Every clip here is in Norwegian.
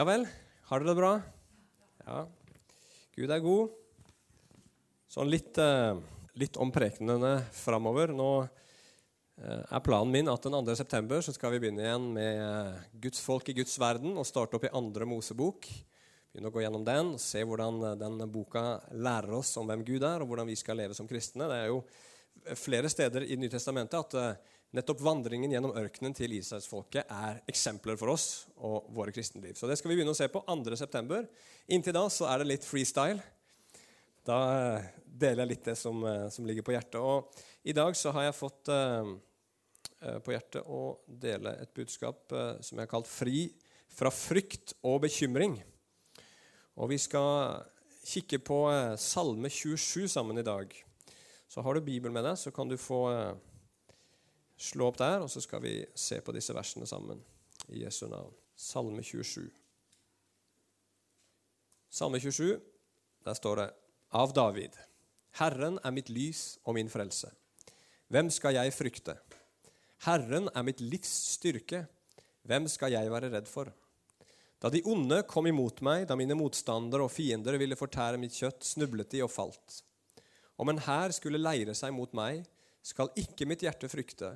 Ja vel, har dere det bra? Ja. Gud er god. Sånn litt, eh, litt om prekenene framover. Nå eh, er planen min at den 2. september så skal vi begynne igjen med eh, Guds folk i Guds verden og starte opp i andre Mosebok. Begynne å gå gjennom den og se hvordan den boka lærer oss om hvem Gud er, og hvordan vi skal leve som kristne. Det er jo flere steder i Nytestamentet at Nettopp vandringen gjennom ørkenen til israelsfolket er eksempler for oss og våre kristenliv. Så det skal vi begynne å se på 2.9. Inntil da så er det litt freestyle. Da eh, deler jeg litt det som, eh, som, ligger på hjertet. Og i dag så har jeg fått uh, på hjertet å dele et budskap uh, som jeg har kalt 'Fri fra frykt og bekymring'. Og vi skal kikke på uh, Salme 27 sammen i dag. Så har du Bibelen med deg, så kan du få slå opp der, og så skal vi se på disse versene sammen i Jesu navn. Salme 27. Salme 27, der står det av David. Herren er mitt lys og min frelse. Hvem skal jeg frykte? Herren er mitt livs styrke. Hvem skal jeg være redd for? Da de onde kom imot meg, da mine motstandere og fiender ville fortære mitt kjøtt, snublet de og falt. Om en hær skulle leire seg mot meg, skal ikke mitt hjerte frykte.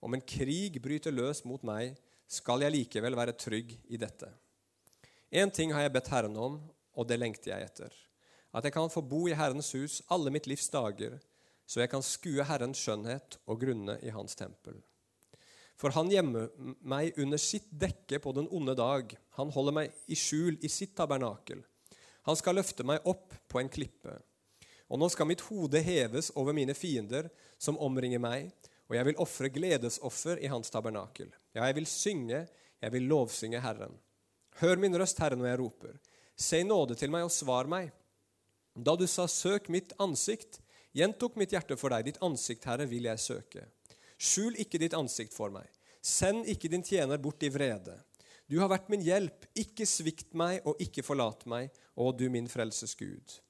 Om en krig bryter løs mot meg, skal jeg likevel være trygg i dette. Én ting har jeg bedt Herren om, og det lengter jeg etter. At jeg kan få bo i Herrens hus alle mitt livs dager, så jeg kan skue Herrens skjønnhet og grunne i Hans tempel. For han gjemmer meg under sitt dekke på den onde dag. Han holder meg i skjul i sitt tabernakel. Han skal løfte meg opp på en klippe. Og nå skal mitt hode heves over mine fiender som omringer meg, og jeg vil ofre gledesoffer i hans tabernakel. Ja, jeg vil synge, jeg vil lovsynge Herren. Hør min røst, Herre, når jeg roper. Se nåde til meg og svar meg. Da du sa 'søk mitt ansikt', gjentok mitt hjerte for deg. Ditt ansikt, Herre, vil jeg søke. Skjul ikke ditt ansikt for meg. Send ikke din tjener bort i vrede. Du har vært min hjelp. Ikke svikt meg og ikke forlat meg, å du min frelses Gud.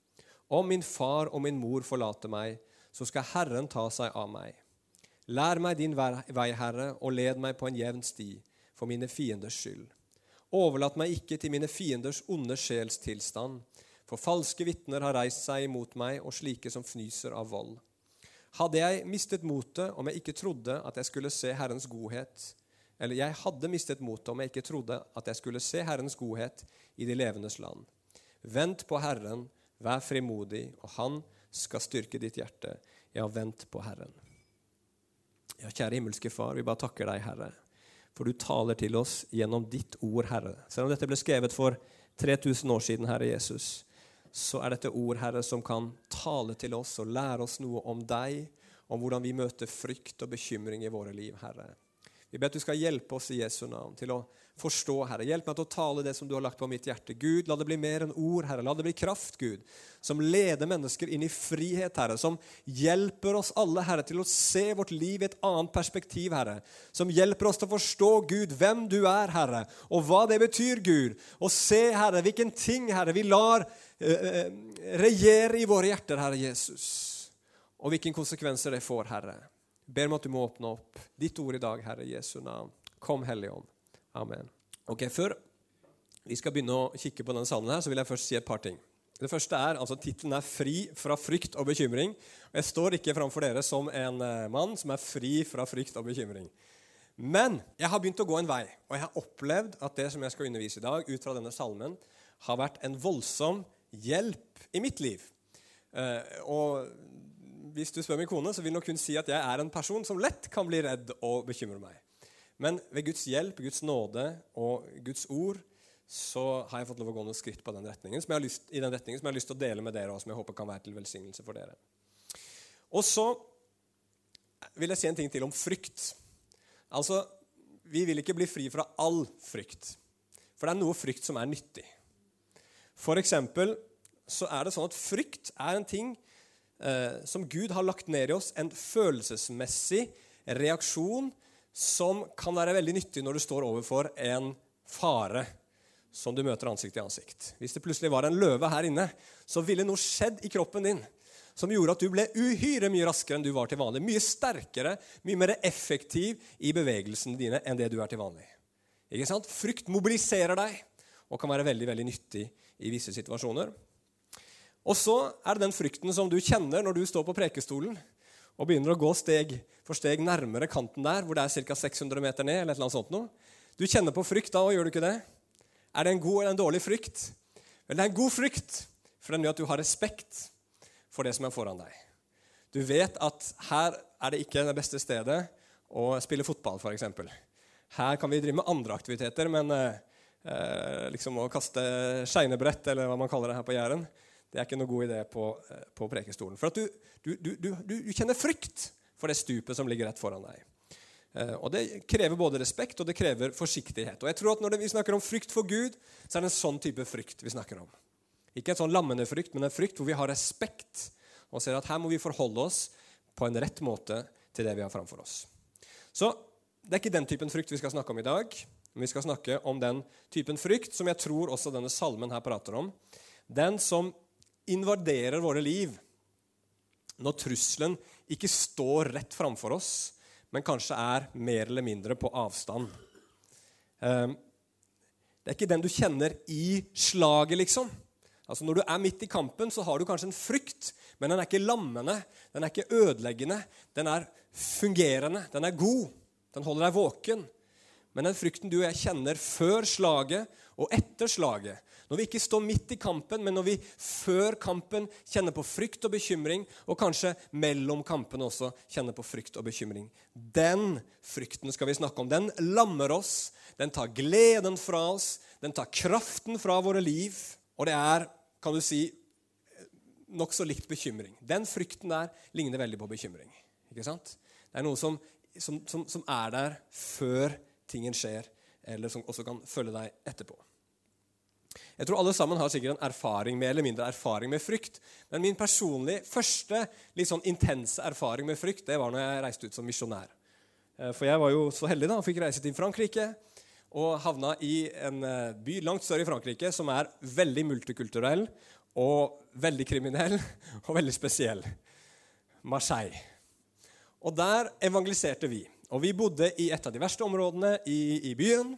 Om min far og min mor forlater meg, så skal Herren ta seg av meg. Lær meg din vei, Herre, og led meg på en jevn sti, for mine fienders skyld. Overlat meg ikke til mine fienders onde sjels tilstand, for falske vitner har reist seg imot meg, og slike som fnyser av vold. Hadde jeg mistet motet om jeg ikke trodde at jeg skulle se Herrens godhet, eller jeg hadde mistet motet om jeg ikke trodde at jeg skulle se Herrens godhet i de levendes land. Vent på Herren, vær frimodig, og Han skal styrke ditt hjerte. Ja, vent på Herren. Ja, kjære himmelske Far, vi bare takker deg, Herre, for du taler til oss gjennom ditt ord, Herre. Selv om dette ble skrevet for 3000 år siden, Herre Jesus, så er dette ord, Herre, som kan tale til oss og lære oss noe om deg, om hvordan vi møter frykt og bekymring i våre liv, Herre. Vi ber at du skal hjelpe oss i Jesu navn til å forstå, Herre. Hjelp meg til å tale det som du har lagt på mitt hjerte. Gud, la det bli mer enn ord, Herre. La det bli kraft, Gud, som leder mennesker inn i frihet, Herre. Som hjelper oss alle, Herre, til å se vårt liv i et annet perspektiv, Herre. Som hjelper oss til å forstå, Gud, hvem du er, Herre, og hva det betyr, Gud. Og se, Herre, hvilken ting, Herre, vi lar uh, regjere i våre hjerter, Herre Jesus. Og hvilke konsekvenser det får, Herre. Ber om at du må åpne opp ditt ord i dag, Herre Jesu navn. Kom, Hellige Ånd. Amen. Ok, Før vi skal begynne å kikke på denne salmen, her, så vil jeg først si et par ting. Det første er, altså Tittelen er 'Fri fra frykt og bekymring'. Og Jeg står ikke framfor dere som en uh, mann som er fri fra frykt og bekymring. Men jeg har begynt å gå en vei, og jeg har opplevd at det som jeg skal undervise i dag, ut fra denne salmen, har vært en voldsom hjelp i mitt liv. Uh, og hvis du spør min kone, så vil nok hun si at jeg er en person som lett kan bli redd og bekymre meg. Men ved Guds hjelp, Guds nåde og Guds ord så har jeg fått lov å gå noen skritt på den retningen, lyst, i den retningen som jeg har lyst til å dele med dere, og som jeg håper kan være til velsignelse for dere. Og så vil jeg si en ting til om frykt. Altså, Vi vil ikke bli fri fra all frykt, for det er noe frykt som er nyttig. For eksempel så er det sånn at frykt er en ting eh, som Gud har lagt ned i oss, en følelsesmessig reaksjon som kan være veldig nyttig når du står overfor en fare som du møter ansikt til ansikt. Hvis det plutselig var en løve her inne, så ville noe skjedd i kroppen din som gjorde at du ble uhyre mye raskere enn du var til vanlig. Mye sterkere, mye mer effektiv i bevegelsene dine enn det du er til vanlig. Ikke sant? Frykt mobiliserer deg, og kan være veldig, veldig nyttig i visse situasjoner. Og så er det den frykten som du kjenner når du står på prekestolen og begynner å gå steg for steg nærmere kanten der, hvor det er ca. 600 meter ned. eller et eller annet sånt noe. Du kjenner på frykt da og gjør du ikke det? Er det en god eller en dårlig frykt? Vel, det er en god frykt, for den gjør at du har respekt for det som er foran deg. Du vet at her er det ikke det beste stedet å spille fotball, f.eks. Her kan vi drive med andre aktiviteter, men eh, eh liksom å kaste skeinebrett, eller hva man kaller det her på Jæren, det er ikke noe god idé på, eh, på prekestolen. For at du, du, du, du, kjenner frykt for det stupet som ligger rett foran deg. Eh, og Det krever både respekt og det krever forsiktighet. Og jeg tror at Når vi snakker om frykt for Gud, så er det en sånn type frykt vi snakker om. Ikke en sånn lammende frykt, men en frykt hvor vi har respekt og ser at her må vi forholde oss på en rett måte til det vi har framfor oss. Så det er ikke den typen frykt vi skal snakke om i dag. Men vi skal snakke om den typen frykt som jeg tror også denne salmen her prater om. Den som invaderer våre liv når trusselen ikke står rett framfor oss, men kanskje er mer eller mindre på avstand. Ehm, det er ikke den du kjenner i slaget, liksom. Altså Når du er midt i kampen, så har du kanskje en frykt, men den er ikke lammende, den er ikke ødeleggende. Den er fungerende, den er god, den holder deg våken. Men den frykten du og jeg kjenner før slaget og etter slaget, når vi ikke står midt i kampen, men når vi før kampen kjenner på frykt og bekymring, og kanskje mellom kampene også kjenner på frykt og bekymring. Den frykten skal vi snakke om. Den lammer oss, den tar gleden fra oss, den tar kraften fra våre liv. Og det er, kan du si, nokså likt bekymring. Den frykten der ligner veldig på bekymring. Ikke sant? Det er noe som, som, som, som er der før tingen skjer, eller som også kan følge deg etterpå. Jeg tror alle sammen har sikkert en erfaring med eller mindre erfaring med frykt. Men min personlige første litt sånn intense erfaring med frykt det var når jeg reiste ut som misjonær. Eh, for jeg var jo så heldig da, og fikk reise til Frankrike og havna i en eh, by langt større i Frankrike som er veldig multikulturell og veldig kriminell og veldig spesiell. Marseille. Og der evangeliserte vi. Og vi bodde i et av de verste områdene i, i byen.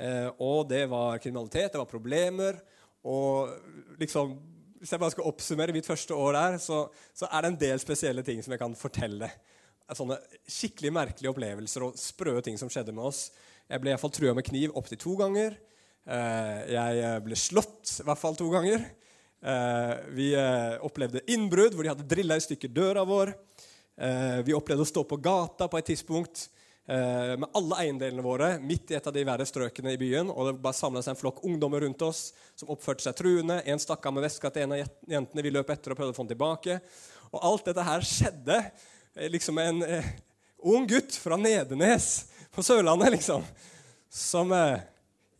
Eh, og det var kriminalitet, det var problemer. Og liksom, hvis jeg bare skal oppsummere mitt første år der, så, så er det en del spesielle ting som jeg kan fortelle. Sånne skikkelig merkelige opplevelser og sprø ting som skjedde med oss. Jeg ble iallfall trua med kniv opptil to ganger. Eh, jeg ble slått i hvert fall to ganger. Eh, vi opplevde innbrudd hvor de hadde drilla i stykker døra vår. Vi opplevde å stå på gata på et tidspunkt Eh, med alle eiendelene våre midt i et av de verre strøkene i byen. og Det bare samla seg en flokk ungdommer rundt oss som oppførte seg truende. En stakk av med veska til en av jentene. Vi løp etter og prøvde å få den tilbake. Og alt dette her skjedde liksom med en eh, ung gutt fra Nedenes på Sørlandet, liksom, som eh,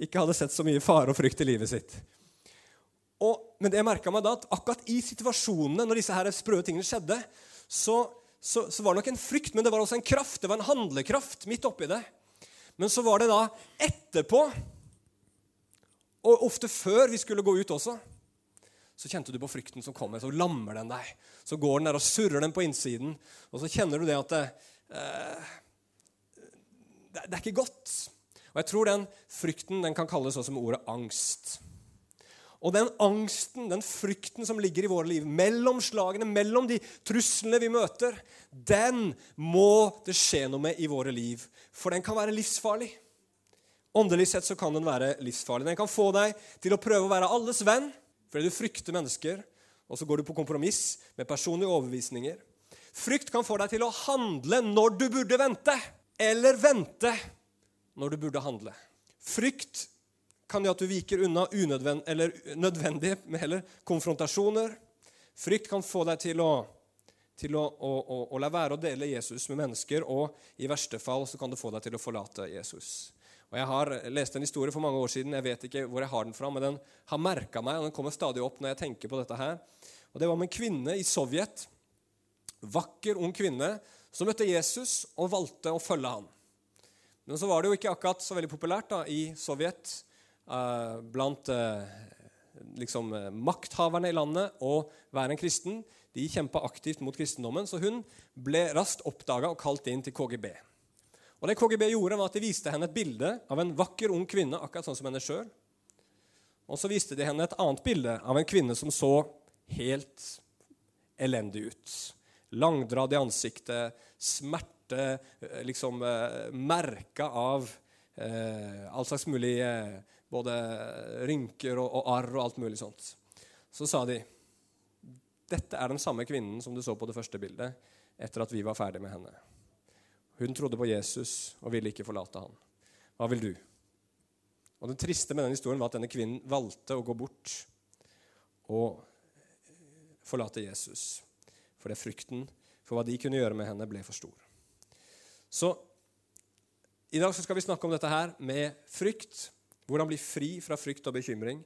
ikke hadde sett så mye fare og frykt i livet sitt. Og, men det jeg meg da, at akkurat i situasjonene når disse her sprø tingene skjedde, så så, så, var det nok en frykt, men det var også en kraft. Det var en handlekraft midt oppi det. Men så var det da etterpå, og ofte før vi skulle gå ut også, så kjente du på frykten som kommer. Så lammer den deg. Så går den der og surrer den på innsiden. Og så kjenner du det at det, eh, det, det er ikke godt. Og jeg tror den frykten den kan kalles også med ordet angst. Og den angsten, den frykten som ligger i våre liv, mellom slagene, mellom de truslene vi møter, den må det skje noe med i våre liv. For den kan være livsfarlig. Åndelig sett så kan den være livsfarlig. Den kan få deg til å prøve å være alles venn fordi du frykter mennesker, og så går du på kompromiss med personlige overbevisninger. Frykt kan få deg til å handle når du burde vente, eller vente når du burde handle. Frykt kan gjøre at du viker unna unødvend, eller nødvendige heller, konfrontasjoner. Frykt kan få deg til, å, til å, å, å, la være å dele Jesus med mennesker, og i verste fall så kan det få deg til å forlate Jesus. Og Jeg har lest en historie for mange år siden, jeg vet ikke hvor jeg har den fra, men den har merka meg, og den kommer stadig opp når jeg tenker på dette her. Og Det var om en kvinne i Sovjet, vakker, ung kvinne, som møtte Jesus og valgte å følge ham. Men så var det jo ikke akkurat så veldig populært da, i Sovjet uh, blant uh, liksom, uh, makthaverne i landet å være en kristen. De kjempa aktivt mot kristendommen, så hun ble raskt oppdaga og kalt inn til KGB. Og det KGB gjorde var at De viste henne et bilde av en vakker, ung kvinne, akkurat sånn som henne sjøl. Og så viste de henne et annet bilde av en kvinne som så helt elendig ut. Langdradd i ansiktet, smerte, eh, liksom eh, merka av eh, all slags mulig eh, både rynker og, og arr og alt mulig sånt. Så sa de dette er den samme kvinnen som du så på det første bildet, etter at vi var ferdig med henne. Hun trodde på Jesus og ville ikke forlate han. Hva vil du? Og Det triste med den historien var at denne kvinnen valgte å gå bort og forlate Jesus. Fordi frykten for hva de kunne gjøre med henne, ble for stor. Så i dag skal vi snakke om dette her med frykt. Hvordan bli fri fra frykt og bekymring.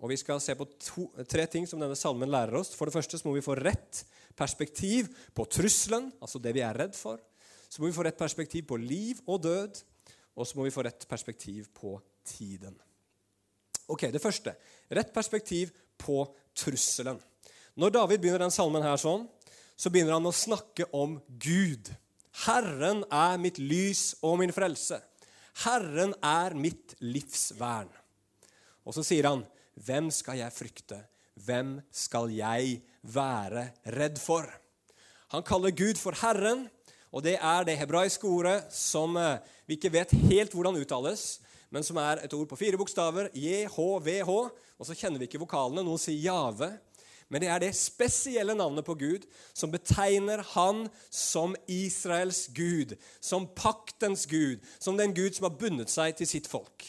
Og Vi skal se på to, tre ting som denne salmen lærer oss. For det første så må vi få rett perspektiv på trusselen, altså det vi er redd for. Så må vi få rett perspektiv på liv og død. Og så må vi få rett perspektiv på tiden. Ok, Det første rett perspektiv på trusselen. Når David begynner den salmen her sånn, så begynner han å snakke om Gud. Herren er mitt lys og min frelse. Herren er mitt livsvern. Og så sier han hvem skal jeg frykte? Hvem skal jeg være redd for? Han kaller Gud for Herren, og det er det hebraiske ordet som eh, vi ikke vet helt hvordan uttales, men som er et ord på fire bokstaver, JHVH. Og så kjenner vi ikke vokalene. Noen sier Jave. Men det er det spesielle navnet på Gud som betegner han som Israels Gud, som paktens Gud, som den Gud som har bundet seg til sitt folk.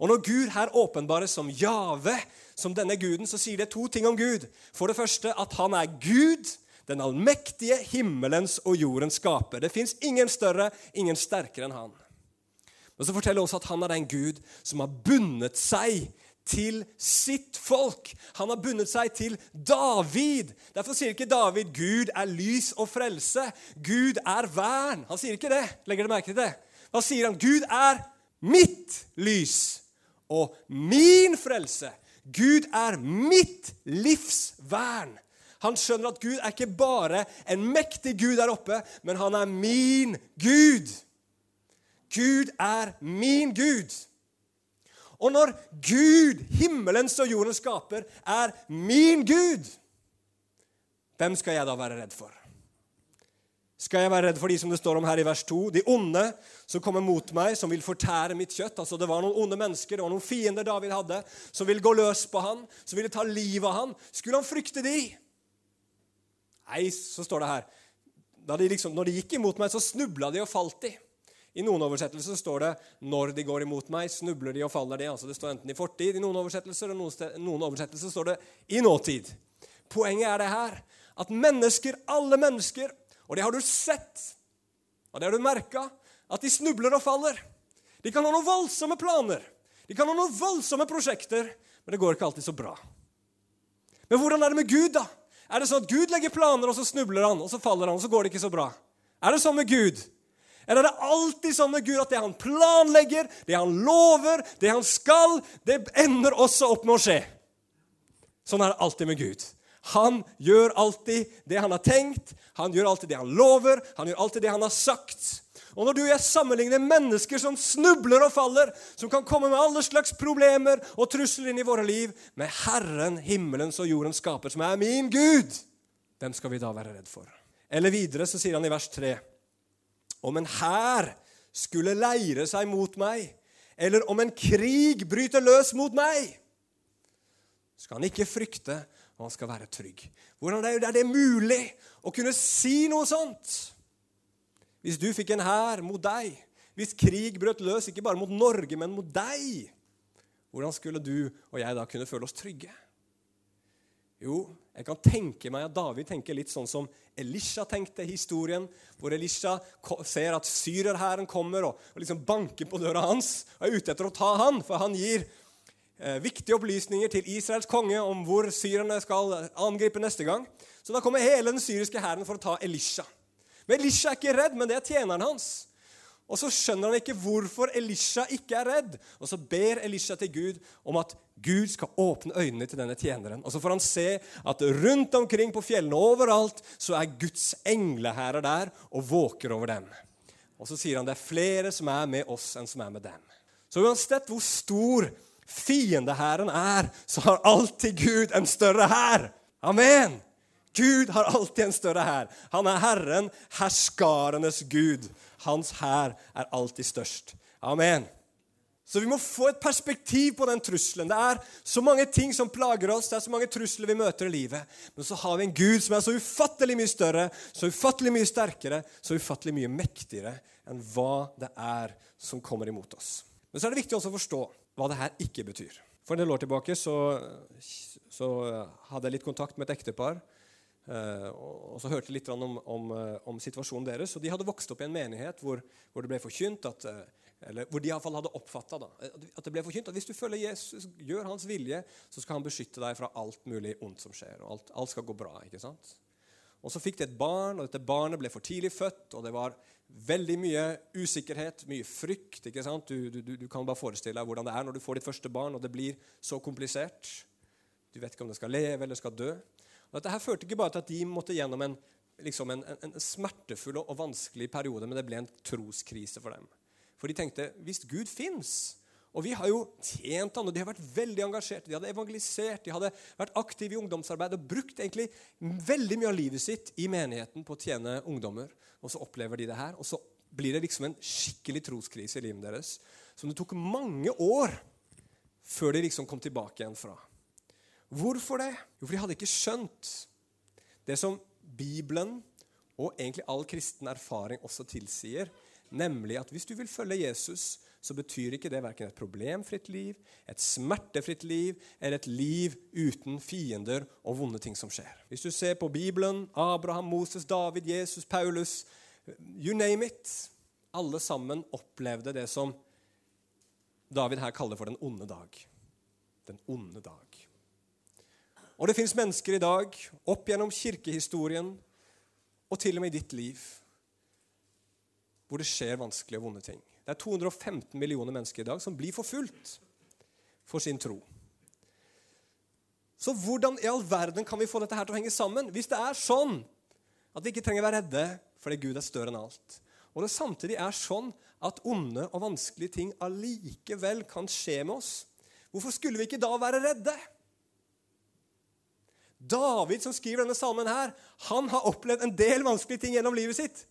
Og Når Gud her åpenbares som Jave, som denne guden, så sier det to ting om Gud. For det første at han er Gud, den allmektige himmelens og jordens skaper. Det fins ingen større, ingen sterkere enn han. Men så forteller også at han er den Gud som har bundet seg til sitt folk. Han har bundet seg til David. Derfor sier ikke David 'Gud er lys og frelse'. Gud er vern. Han sier ikke det. Legger du merke til det? Hva sier han? Gud er mitt lys og min frelse. Gud er mitt livsvern. Han skjønner at Gud er ikke bare en mektig Gud der oppe, men han er min Gud. Gud er min Gud. Og når Gud, himmelens og jordens skaper, er min Gud, hvem skal jeg da være redd for? Skal jeg være redd for de som det står om her i vers 2? De onde som kommer mot meg, som vil fortære mitt kjøtt. Altså Det var noen onde mennesker, det var noen fiender David hadde, som ville gå løs på han, som ville ta livet av han. Skulle han frykte de? Nei, så står det her. De liksom, når de gikk imot meg, så snubla de og falt de. I noen oversettelser står det 'når de går imot meg, snubler de og faller de'. Altså Det står enten i fortid i noen oversettelser, og noen, noen oversettelser står det 'i nåtid'. Poenget er det her at mennesker, alle mennesker, og det har du sett, og det har du merka, at de snubler og faller. De kan ha noen voldsomme planer, de kan ha noen voldsomme prosjekter, men det går ikke alltid så bra. Men hvordan er det med Gud, da? Er det sånn at Gud legger planer, og så snubler han, og så faller han, og så går det ikke så bra? Er det sånn med Gud? Eller er det alltid sånn med Gud at det han planlegger, det han lover, det han skal, det ender også opp med å skje? Sånn er det alltid med Gud. Han gjør alltid det han har tenkt, han gjør alltid det han lover, han gjør alltid det han har sagt. Og når du og jeg sammenligner mennesker som snubler og faller, som kan komme med alle slags problemer og trusler inn i våre liv, med Herren, himmelens og jordens skaper, som er min Gud, hvem skal vi da være redd for? Eller videre så sier han i vers 3.: Om en hær skulle leire seg mot meg, eller om en krig bryter løs mot meg, skal han ikke frykte, og han skal være trygg. Hvordan er det mulig å kunne si noe sånt? Hvis du fikk en hær mot deg, hvis krig brøt løs ikke bare mot Norge, men mot deg, hvordan skulle du og jeg da kunne føle oss trygge? Jo, jeg kan tenke meg at David tenker litt sånn som Elisha tenkte i historien, hvor Elisha ser at syrerhæren kommer og, og liksom banker på døra hans og er ute etter å ta han, for han gir eh, viktige opplysninger til Israels konge om hvor syrerne skal angripe neste gang. Så da kommer hele den syriske hæren for å ta Elisha. Men Elisha er ikke redd, men det er tjeneren hans. Og så skjønner han ikke hvorfor Elisha ikke er redd. Og så ber Elisha til Gud om at Gud skal åpne øynene til denne tjeneren. Og så får han se at rundt omkring på fjellene overalt så er Guds englehærer der og våker over dem. Og så sier han det er flere som er med oss enn som er med dem. Så uansett hvor stor fiendehæren er, så har alltid Gud en større hær. Amen! Gud har alltid en større hær. Han er Herren, herskarenes Gud. Hans hær er alltid størst. Amen. Så vi må få et perspektiv på den trusselen. Det er så mange ting som plager oss, det er så mange trusler vi møter i livet. Men så har vi en Gud som er så ufattelig mye større, så ufattelig mye sterkere, så ufattelig mye mektigere enn hva det er som kommer imot oss. Men så er det viktig også å forstå hva det her ikke betyr. For en del år tilbake så, så hadde jeg litt kontakt med et ektepar. Uh, og så hørte jeg litt om, om, eh, om, situasjonen deres. og De hadde vokst opp i en menighet hvor, hvor det ble forkynt at, uh, eller hvor de iallfall hadde oppfatta at det ble forkynt at hvis du følger Jesus, gjør hans vilje, så skal han beskytte deg fra alt mulig ondt som skjer. og alt, alt, skal gå bra, ikke sant? Og Så fikk de et barn, og dette barnet ble for tidlig født. og Det var veldig mye usikkerhet, mye frykt. ikke sant? Du, du, du kan bare forestille deg hvordan det er når du får ditt første barn, og det blir så komplisert. Du vet ikke om det skal leve eller skal dø. Og Dette her førte ikke bare til at de måtte gjennom en, liksom en, en, smertefull og vanskelig periode, men det ble en troskrise for dem. For de tenkte hvis Gud fins og vi har jo tjent han, og De har vært veldig engasjerte, de hadde evangelisert, de hadde vært aktive i ungdomsarbeid og brukt egentlig veldig mye av livet sitt i menigheten på å tjene ungdommer. Og så opplever de det her, og så blir det liksom en skikkelig troskrise i livet deres. Som det tok mange år før de liksom kom tilbake igjen fra. Hvorfor det? Jo, for de hadde ikke skjønt det som Bibelen og egentlig all kristen erfaring også tilsier, Nemlig at hvis du vil følge Jesus, så betyr ikke det verken et problemfritt liv, et smertefritt liv eller et liv uten fiender og vonde ting som skjer. Hvis du ser på Bibelen, Abraham, Moses, David, Jesus, Paulus You name it. Alle sammen opplevde det som David her kaller for den onde dag. Den onde dag. Og det fins mennesker i dag, opp gjennom kirkehistorien og til og med i ditt liv, hvor det skjer vanskelige og vonde ting. Det er 215 millioner mennesker i dag som blir forfulgt for sin tro. Så hvordan i all verden kan vi få dette her til å henge sammen hvis det er sånn at vi ikke trenger å være redde fordi Gud er større enn alt, og det samtidig er sånn at onde og vanskelige ting allikevel kan skje med oss? Hvorfor skulle vi ikke da være redde? David, som skriver denne salmen, her, han har opplevd en del vanskelige ting gjennom livet sitt.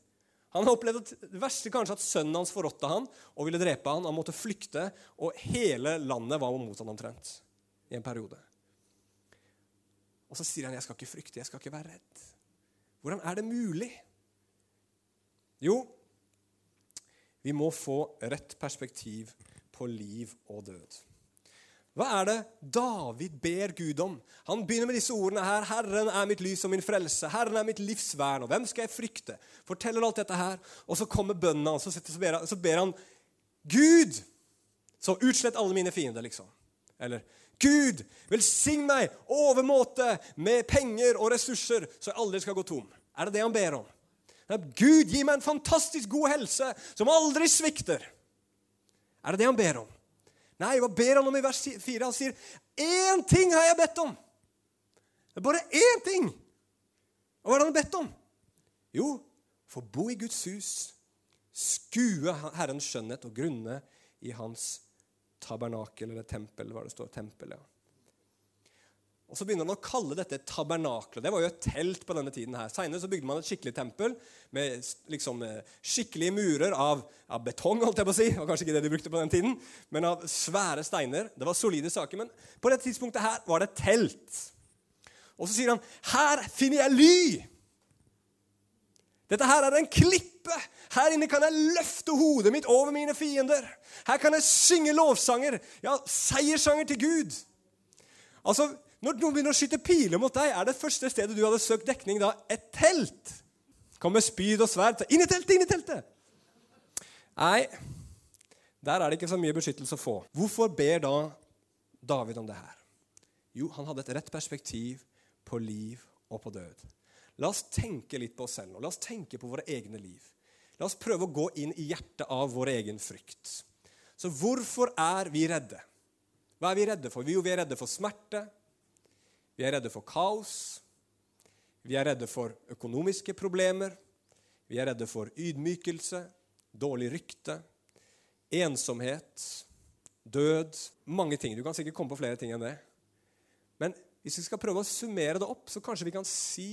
Han opplevde at det verste kanskje at sønnen hans forrådte han og ville drepe han. Han måtte flykte, og hele landet var mot han omtrent i en periode. Og så sier han, 'Jeg skal ikke frykte, jeg skal ikke være redd'. Hvordan er det mulig? Jo, vi må få rett perspektiv på liv og død. Hva er det David ber Gud om? Han begynner med disse ordene her. 'Herren er mitt lys og min frelse. Herren er mitt livsvern.' Og hvem skal jeg frykte? Forteller alt dette her. Og så kommer bønnen hans, og så ber, han, Gud! Så utslett alle mine fiender, liksom. Eller Gud, velsign meg overmåte med penger og ressurser, så jeg aldri skal gå tom. Er det det han ber om? Gud, gi meg en fantastisk god helse som aldri svikter. Er det det han ber om? Nei, hva ber han om i vers 4? Han sier, 'Én ting har jeg bedt om.' Det er bare én ting. Og hva har han bedt om? Jo, få bo i Guds hus, skue Herrens skjønnhet og grunne i hans tabernakel, eller tempel, hva det står. Tempel, ja. Og Så begynner han å kalle dette tabernaklet. Det var jo et telt på denne tiden. her. Senere så bygde man et skikkelig tempel med liksom, eh, skikkelige murer av, av, betong. holdt jeg på å si. Det var kanskje ikke det de brukte på den tiden, men av svære steiner. Det var solide saker. Men på dette tidspunktet her var det et telt. Og så sier han, 'Her finner jeg ly'. Dette her er en klippe. Her inne kan jeg løfte hodet mitt over mine fiender. Her kan jeg synge lovsanger, ja, seierssanger til Gud. Altså, når noen begynner å skyte piler mot deg, er det første stedet du hadde søkt dekning da et telt? Kom med spyd og sverd. Inn i teltet! Inn i teltet! Nei, der er det ikke så mye beskyttelse å få. Hvorfor ber da David om det her? Jo, han hadde et rett perspektiv på liv og på død. La oss tenke litt på oss selv nå. La oss tenke på våre egne liv. La oss prøve å gå inn i hjertet av vår egen frykt. Så hvorfor er vi redde? Hva er vi redde for? Jo, vi er redde for smerte, vi er redde for kaos. Vi er redde for økonomiske problemer. Vi er redde for ydmykelse, dårlig rykte, ensomhet, død, mange ting. Du kan sikkert komme på flere ting enn det. Men hvis vi skal prøve å summere det opp, så kanskje vi kan si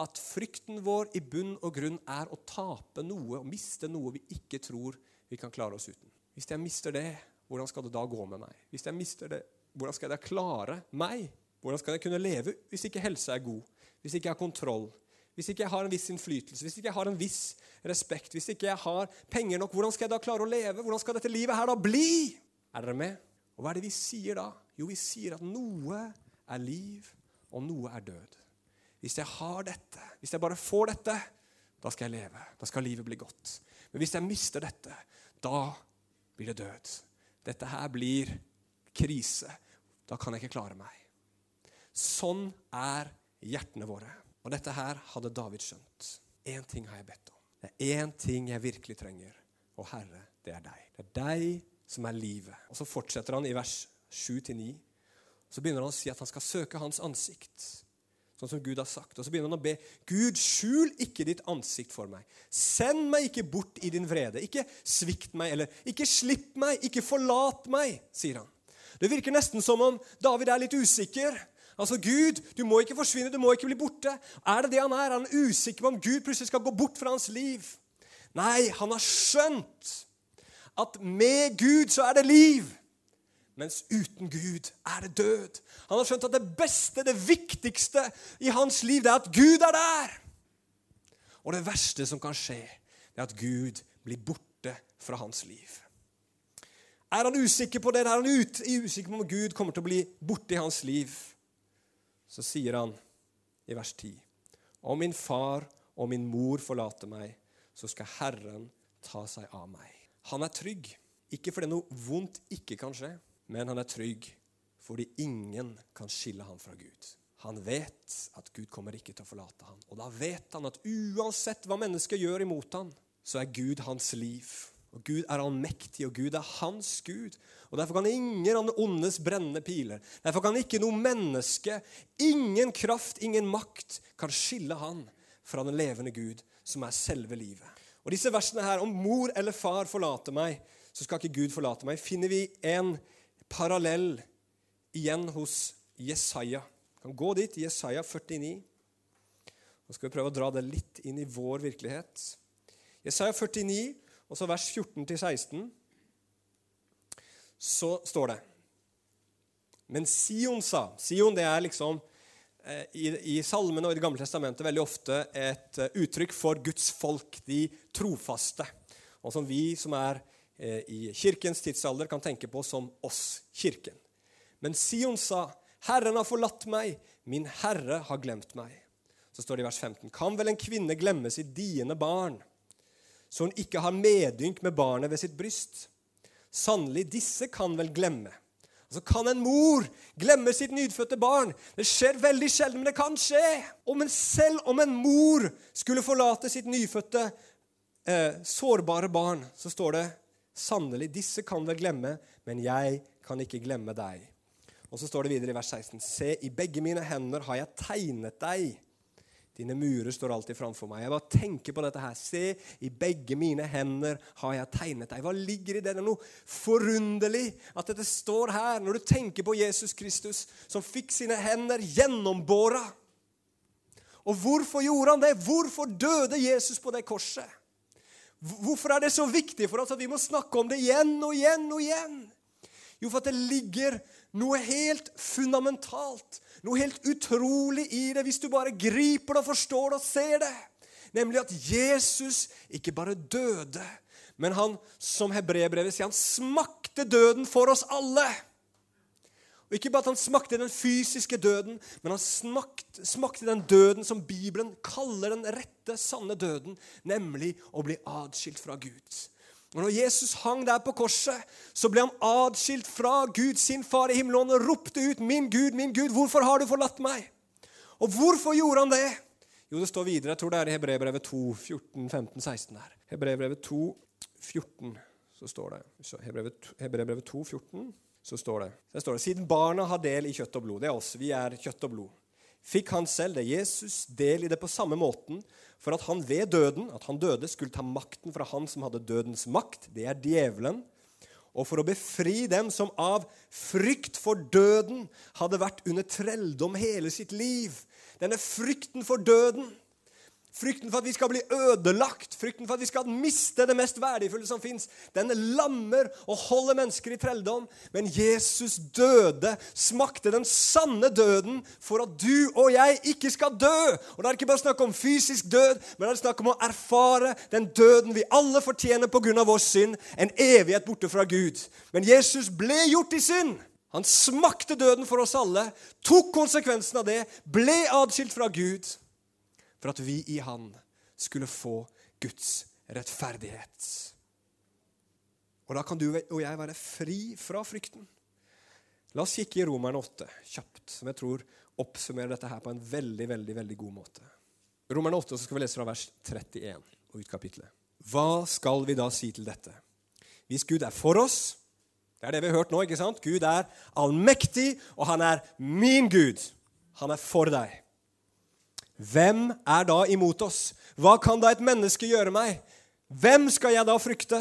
at frykten vår i bunn og grunn er å tape noe og miste noe vi ikke tror vi kan klare oss uten. Hvis jeg mister det, hvordan skal det da gå med meg? Hvis jeg mister det, hvordan skal jeg da klare meg? Hvordan skal jeg kunne leve hvis ikke helsa er god? Hvis ikke jeg har kontroll? Hvis ikke jeg har en viss innflytelse? Hvis ikke jeg har en viss respekt? Hvis ikke jeg har penger nok, hvordan skal jeg da klare å leve? Hvordan skal dette livet her da bli? Er dere med? Og hva er det vi sier da? Jo, vi sier at noe er liv, og noe er død. Hvis jeg har dette, hvis jeg bare får dette, da skal jeg leve. Da skal livet bli godt. Men hvis jeg mister dette, da blir det død. Dette her blir krise. Da kan jeg ikke klare meg. Sånn er hjertene våre. Og dette her hadde David skjønt. Én ting har jeg bedt om. Det er én ting jeg virkelig trenger. Og Herre, det er deg. Det er deg som er livet. Og så fortsetter han i vers 7-9. Så begynner han å si at han skal søke hans ansikt sånn som Gud har sagt. Og så begynner han å be Gud, skjul ikke ditt ansikt for meg. Send meg ikke bort i din vrede. Ikke svikt meg, eller ikke slipp meg, ikke forlat meg, sier han. Det virker nesten som om David er litt usikker. Altså, Gud, du må ikke forsvinne, du må ikke bli borte. Er det det han er? Han er usikker på om Gud plutselig skal gå bort fra hans liv. Nei, han har skjønt at med Gud så er det liv. Mens uten Gud er det død. Han har skjønt at det beste, det viktigste i hans liv, det er at Gud er der. Og det verste som kan skje, det er at Gud blir borte fra hans liv. Er han usikker på det? Er han usikker på om Gud kommer til å bli borte i hans liv? Så sier han i vers 10.: Om min far og min mor forlater meg, så skal Herren ta seg av meg. Han er trygg, ikke fordi noe vondt ikke kan skje. Men han er trygg fordi ingen kan skille ham fra Gud. Han vet at Gud kommer ikke til å forlate ham. Og da vet han at uansett hva mennesket gjør imot ham, så er Gud hans liv. Og Gud er allmektig, og Gud er hans Gud. Og Derfor kan ingen av den ondes brennende piler, derfor kan ikke noe menneske, ingen kraft, ingen makt, kan skille han fra den levende Gud, som er selve livet. Og disse versene her, om mor eller far forlater meg, så skal ikke Gud forlate meg, finner vi en parallell igjen hos Jesaja. Vi kan gå dit, Jesaja 49. Nå skal vi prøve å dra det litt inn i vår virkelighet. Jesaja 49, og så vers 14-16, så står det Men Sion sa Sion det er liksom eh, i, i salmene og i Det gamle testamentet veldig ofte et uh, uttrykk for Guds folk, de trofaste. Og som vi som er Eh, i kirkens tidsalder kan tenke på som oss, kirken. Men Sion sa, 'Herren har forlatt meg, min Herre har glemt meg.' Så står det i vers 15.: Kan vel en kvinne glemme sitt diende barn, så hun ikke har medynk med barnet ved sitt bryst? Sannelig, disse kan vel glemme. Altså Kan en mor glemme sitt nyfødte barn? Det skjer veldig sjelden, men det kan skje. Og men selv om en mor skulle forlate sitt nyfødte, eh, sårbare barn, så står det Sannelig, disse kan vel glemme, men jeg kan ikke glemme deg. Og så står det videre i vers 16.: Se, i begge mine hender har jeg tegnet deg. Dine murer står alltid framfor meg. Jeg bare tenker på dette her. Se, i begge mine hender har jeg tegnet deg. Hva ligger i det? Det er noe forunderlig at dette står her, når du tenker på Jesus Kristus, som fikk sine hender gjennombåra. Og hvorfor gjorde han det? Hvorfor døde Jesus på det korset? Hvorfor er det så viktig for oss at vi må snakke om det igjen og igjen og igjen? Jo, for at det ligger noe helt fundamentalt, noe helt utrolig i det, hvis du bare griper det og forstår det og ser det. Nemlig at Jesus ikke bare døde, men han, som hebreerbrevet sier, han smakte døden for oss alle. Og Ikke bare at han smakte den fysiske døden, men han smakte, smakte, den døden som Bibelen kaller den rette, sanne døden, nemlig å bli atskilt fra Gud. Og når Jesus hang der på korset, så ble han adskilt fra Gud, sin far i himmelen, og ropte ut, 'Min Gud, min Gud, hvorfor har du forlatt meg?' Og hvorfor gjorde han det? Jo, det står videre. Jeg tror det er i Hebreerbrevet 2, 14, 15, 16 her. Hebreerbrevet 2, 14, så står det. Hebreerbrevet 2, 14 så står det, så står det Siden barna har del i kjøtt og blod, det er oss, vi er kjøtt og blod, fikk han selv, det? Jesus, del i det på samme måten, for at han ved døden, at han døde, skulle ta makten fra han som hadde dødens makt, det er djevelen, og for å befri dem som av frykt for døden hadde vært under trelldom hele sitt liv. Denne frykten for døden Frykten for at vi skal bli ødelagt, frykten for at vi skal miste det mest verdifulle som fins, den lammer og holder mennesker i trelldom. Men Jesus døde, smakte den sanne døden for at du og jeg ikke skal dø. Og Det er ikke bare snakk om fysisk død, men det er snakk om å erfare den døden vi alle fortjener pga. vår synd, en evighet borte fra Gud. Men Jesus ble gjort i synd. Han smakte døden for oss alle, tok konsekvensen av det, ble adskilt fra Gud for at vi i Han skulle få Guds rettferdighet. Og da kan du og jeg være fri fra frykten. La oss kikke i Romerne 8 kjapt, som jeg tror oppsummerer dette her på en veldig veldig, veldig god måte. Romerne 8 så skal vi lese fra vers 31 og ut kapitlet. Hva skal vi da si til dette? Hvis Gud er for oss Det er det vi har hørt nå. ikke sant? Gud er allmektig, og han er min Gud. Han er for deg. Hvem er da imot oss? Hva kan da et menneske gjøre meg? Hvem skal jeg da frykte?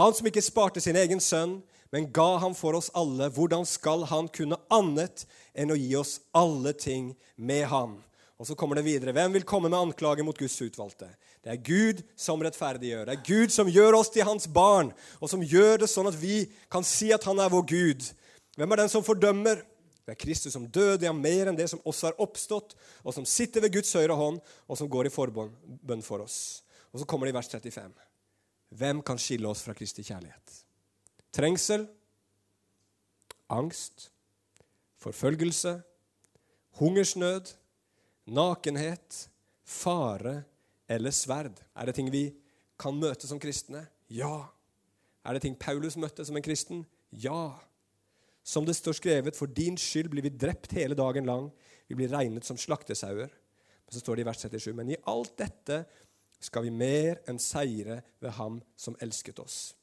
Han som ikke sparte sin egen sønn, men ga ham for oss alle, hvordan skal han kunne annet enn å gi oss alle ting med ham? Og så kommer det videre. Hvem vil komme med anklage mot Guds utvalgte? Det er Gud som rettferdiggjør. Det er Gud som gjør oss til hans barn, og som gjør det sånn at vi kan si at han er vår Gud. Hvem er den som fordømmer? Det er Kristus som døde, ja, mer enn det som også har oppstått, og som sitter ved Guds høyre hånd, og som går i forbønn for oss. Og så kommer det i vers 35. Hvem kan skille oss fra Kristi kjærlighet? Trengsel, angst, forfølgelse, hungersnød, nakenhet, fare eller sverd. Er det ting vi kan møte som kristne? Ja. Er det ting Paulus møtte som en kristen? Ja. Som det står skrevet, for din skyld blir vi drept hele dagen lang. Vi blir regnet som slaktesauer. Så står det i vers 37.: Men i alt dette skal vi mer enn seire ved Ham som elsket oss.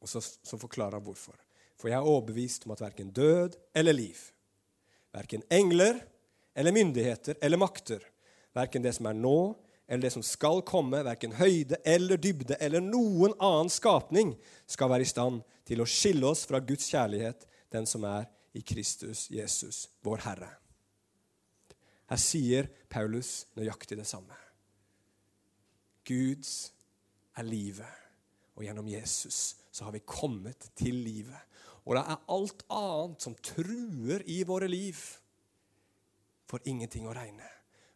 Og så, så forklarer han hvorfor. For jeg er overbevist om at verken død eller liv, verken engler eller myndigheter eller makter, verken det som er nå eller det som skal komme, verken høyde eller dybde eller noen annen skapning, skal være i stand til å skille oss fra Guds kjærlighet den som er i Kristus Jesus, vår Herre. Her sier Paulus nøyaktig det samme. Guds er livet, og gjennom Jesus så har vi kommet til livet. Og det er alt annet som truer i våre liv, for ingenting å regne.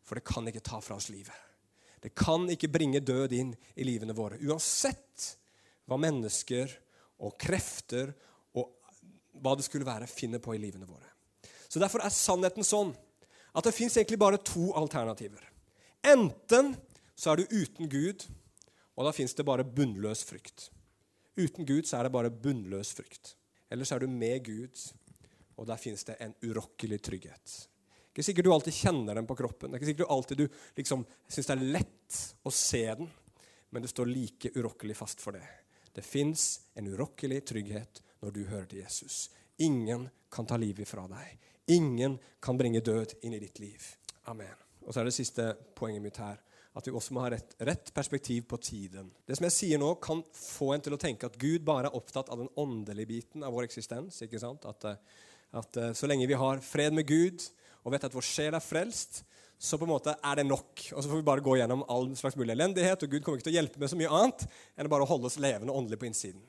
For det kan ikke ta fra oss livet. Det kan ikke bringe død inn i livene våre. Uansett hva mennesker og krefter hva det skulle være, finner på i livene våre. Så Derfor er sannheten sånn at det fins egentlig bare to alternativer. Enten så er du uten Gud, og da fins det bare bunnløs frykt. Uten Gud så er det bare bunnløs frykt. Eller så er du med Gud, og der fins det en urokkelig trygghet. Det er ikke sikkert du alltid kjenner den på kroppen. Det er ikke sikkert du alltid du liksom syns det er lett å se den, men du står like urokkelig fast for det. Det fins en urokkelig trygghet når du hører til Jesus. Ingen kan ta livet fra deg. Ingen kan bringe død inn i ditt liv. Amen. Og så er det siste poenget mitt her. At vi også må ha rett, rett, perspektiv på tiden. Det som jeg sier nå, kan få en til å tenke at Gud bare er opptatt av den åndelige biten av vår eksistens. ikke sant? At, eh, at eh, så lenge vi har fred med Gud og vet at vår sjel er frelst, så på en måte er det nok. Og så får vi bare gå gjennom all slags mulig elendighet, og Gud kommer ikke til å hjelpe med så mye annet enn å bare holde oss levende åndelig på innsiden.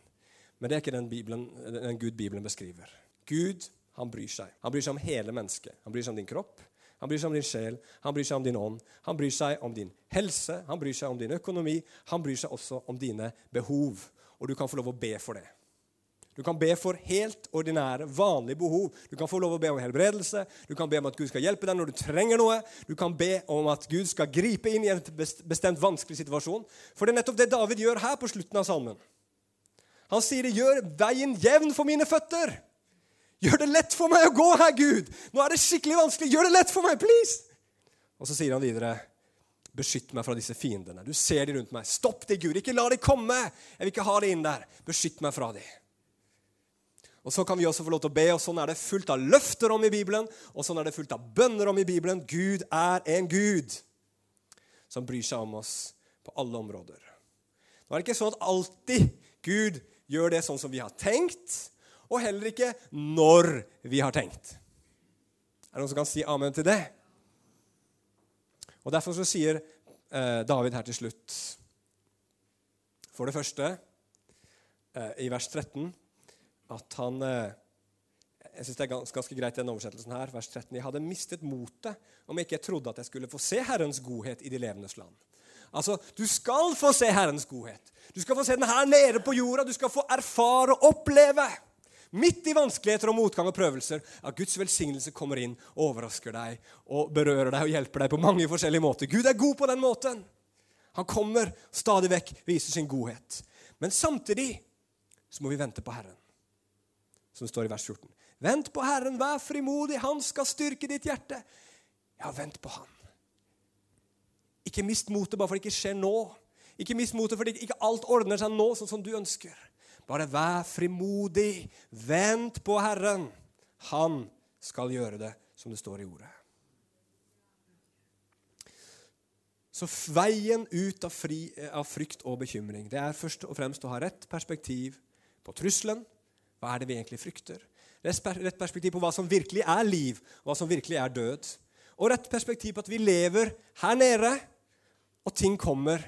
Men det er ikke den, Bibelen, den Gud Bibelen beskriver. Gud han bryr seg. Han bryr seg om hele mennesket. Han bryr seg om din kropp, han bryr seg om din sjel, han bryr seg om din ånd. Han bryr seg om din helse, han bryr seg om din økonomi. Han bryr seg også om dine behov. Og du kan få lov å be for det. Du kan be for helt ordinære, vanlige behov. Du kan få lov å be om helbredelse. Du kan be om at Gud skal hjelpe deg når du trenger noe. Du kan be om at Gud skal gripe inn i en bestemt vanskelig situasjon. For det er nettopp det David gjør her på slutten av salmen. Han sier 'Gjør veien jevn for mine føtter'. Gjør det lett for meg å gå her, Gud! Nå er det skikkelig vanskelig. Gjør det lett for meg, please! Og så sier han videre, 'Beskytt meg fra disse fiendene.' Du ser de rundt meg. Stopp de, Gud! Ikke la de komme! Jeg vil ikke ha de inn der. Beskytt meg fra de. Og Så kan vi også få lov til å be, og sånn er det fullt av løfter om i Bibelen. Og sånn er det fullt av bønner om i Bibelen. Gud er en Gud som bryr seg om oss på alle områder. Nå er det ikke sånn at alltid Gud gjør det sånn som vi har tenkt, og heller ikke når vi har tenkt. Er det noen som kan si amen til det? Og Derfor så sier eh, David her til slutt For det første, eh, i vers 13, at han eh, jeg synes det er ganske, ganske greit den oversettelsen her, vers 13. Jeg hadde mistet motet om jeg ikke trodde at jeg skulle få se Herrens godhet i de levendes land. Altså, Du skal få se Herrens godhet. Du skal få se den her nede på jorda. Du skal få erfare og oppleve, midt i vanskeligheter og motgang og prøvelser, at Guds velsignelse kommer inn overrasker deg og berører deg og hjelper deg på mange forskjellige måter. Gud er god på den måten. Han kommer stadig vekk, viser sin godhet. Men samtidig så må vi vente på Herren, som står i vers 14. Vent på Herren, vær frimodig, han skal styrke ditt hjerte. Ja, vent på Han. Ikke mist motet bare fordi det ikke skjer nå. Ikke mist motet fordi ikke alt ordner seg nå sånn som du ønsker. Bare vær frimodig. Vent på Herren. Han skal gjøre det som det står i ordet. Så veien ut av, fri, av, frykt og bekymring det er først og fremst å ha rett perspektiv på trusselen. Hva er det vi egentlig frykter? Rett perspektiv på hva som virkelig er liv, hva som virkelig er død. Og rett perspektiv på at vi lever her nede, og ting kommer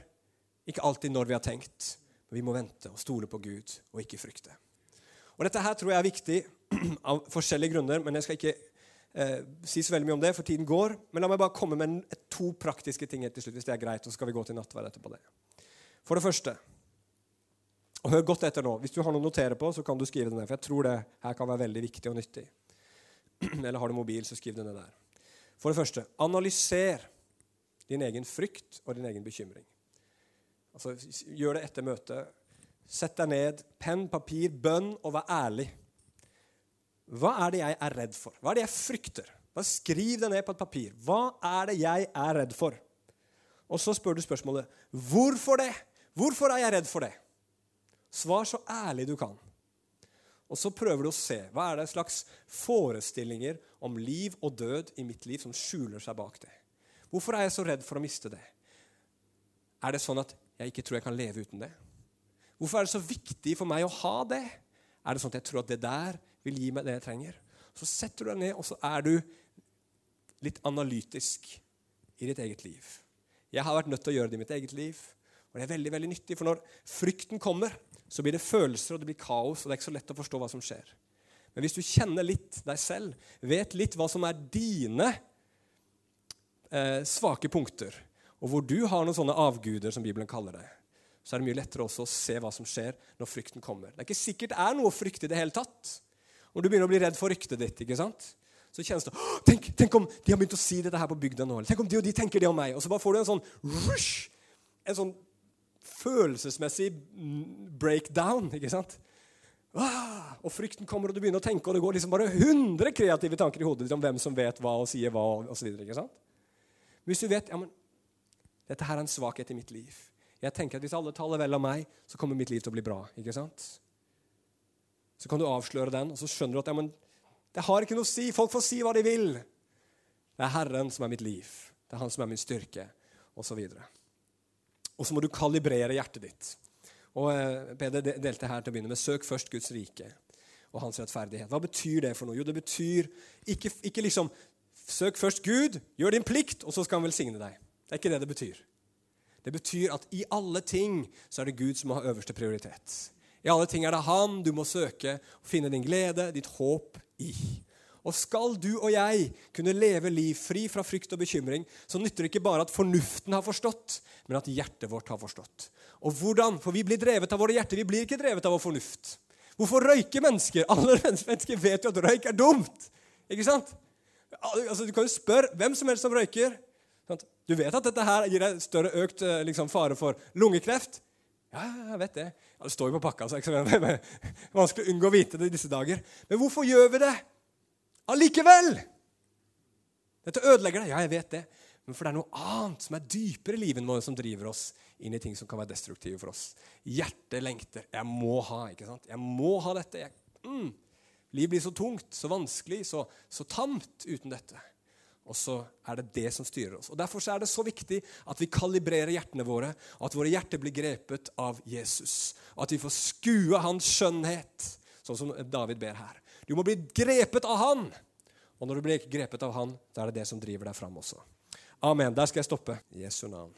ikke alltid når vi har tenkt. Men vi må vente og stole på Gud og ikke frykte. Og Dette her tror jeg er viktig av forskjellige grunner, men jeg skal ikke eh, si så veldig mye om det, for tiden går. Men la meg bare komme med to praktiske ting til slutt, hvis det er greit. Og så skal vi gå til nattverd etterpå det. For det første og Hør godt etter nå. Hvis du har noe å notere på, så kan du skrive det ned. For jeg tror det her kan være veldig viktig og nyttig. Eller har du mobil, så skriv det ned der. For det første, analyser din egen frykt og din egen bekymring. Altså, Gjør det etter møtet. Sett deg ned, penn, papir, bønn, og vær ærlig. Hva er det jeg er redd for? Hva er det jeg frykter? Bare skriv det ned på et papir. Hva er det jeg er redd for? Og så spør du spørsmålet hvorfor det? Hvorfor er jeg redd for det? Svar så ærlig du kan. Og så prøver du å se hva er det slags forestillinger om liv og død i mitt liv som skjuler seg bak det. Hvorfor er jeg så redd for å miste det? Er det sånn at jeg ikke tror jeg kan leve uten det? Hvorfor er det så viktig for meg å ha det? Er det sånn at jeg tror at det der vil gi meg det jeg trenger? Så setter du deg ned, og så er du litt analytisk i ditt eget liv. Jeg har vært nødt til å gjøre det i mitt eget liv, og det er veldig veldig nyttig. For når frykten kommer, så blir det følelser, og det blir kaos, og det er ikke så lett å forstå hva som skjer. Men hvis du kjenner litt deg selv, vet litt hva som er dine eh, svake punkter, og hvor du har noen sånne avguder, som Bibelen kaller det, så er det mye lettere også å se hva som skjer når frykten kommer. Det er ikke sikkert det er noe å frykte i det hele tatt. Når du begynner å bli redd for ryktet ditt, ikke sant? så kjennes det tenk, tenk, om de har begynt å si dette her på bygda nå. Tenk om de og de tenker det om meg. Og så bare får du en sånn rush, en sånn følelsesmessig breakdown. ikke sant? Og frykten kommer, og du begynner å tenke, og det går liksom bare 100 kreative tanker i hodet ditt om hvem som vet hva og sier hva. og så videre, ikke sant? Hvis du vet ja, men dette her er en svakhet i mitt liv Jeg tenker at Hvis alle taler vel om meg, så kommer mitt liv til å bli bra. ikke sant? Så kan du avsløre den, og så skjønner du at ja, men, det har ikke noe å si. Folk får si hva de vil. Det er Herren som er mitt liv. Det er Han som er min styrke, osv. Og, så må du kalibrere hjertet ditt. Og eh, Peder delte her til å begynne med søk først Guds rike og hans rettferdighet. Hva betyr det for noe? Jo, det betyr ikke, ikke liksom Søk først Gud, gjør din plikt, og så skal han velsigne deg. Det er ikke det det betyr. Det betyr at i alle ting så er det Gud som har øverste prioritet. I alle ting er det Han du må søke og finne din glede, ditt håp i. Og skal du og jeg kunne leve liv fri fra frykt og bekymring, så nytter det ikke bare at fornuften har forstått, men at hjertet vårt har forstått. Og hvordan? For vi blir drevet av våre hjerter, vi blir ikke drevet av vår fornuft. Hvorfor røyker mennesker? Alle mennesker vet jo at røyk er dumt. Ikke sant? Altså, du kan jo spørre hvem som helst som røyker. Du vet at dette her gir deg større økt eh, liksom, fare for lungekreft? Ja, jeg vet det. Ja, det står jo på pakka, så det vanskelig å unngå å vite det i disse dager. Men hvorfor gjør vi det allikevel? Dette ødelegger det. Ja, jeg vet det. Men for det er noe annet som er dypere i livet vårt, som driver oss inn i ting som kan være destruktive for oss. Hjertet lengter. Jeg må ha, ikke sant? Jeg må ha dette. Jeg, mm. Livet blir så tungt, så vanskelig, så, så tamt uten dette. Og så er det det som styrer oss. Og Derfor er det så viktig at vi kalibrerer hjertene våre, og at våre hjerter blir grepet av Jesus. Og at vi får skue hans skjønnhet, sånn som David ber her. Du må bli grepet av han. Og når du blir grepet av han, da er det det som driver deg fram også. Amen. Der skal jeg stoppe. Jesu navn.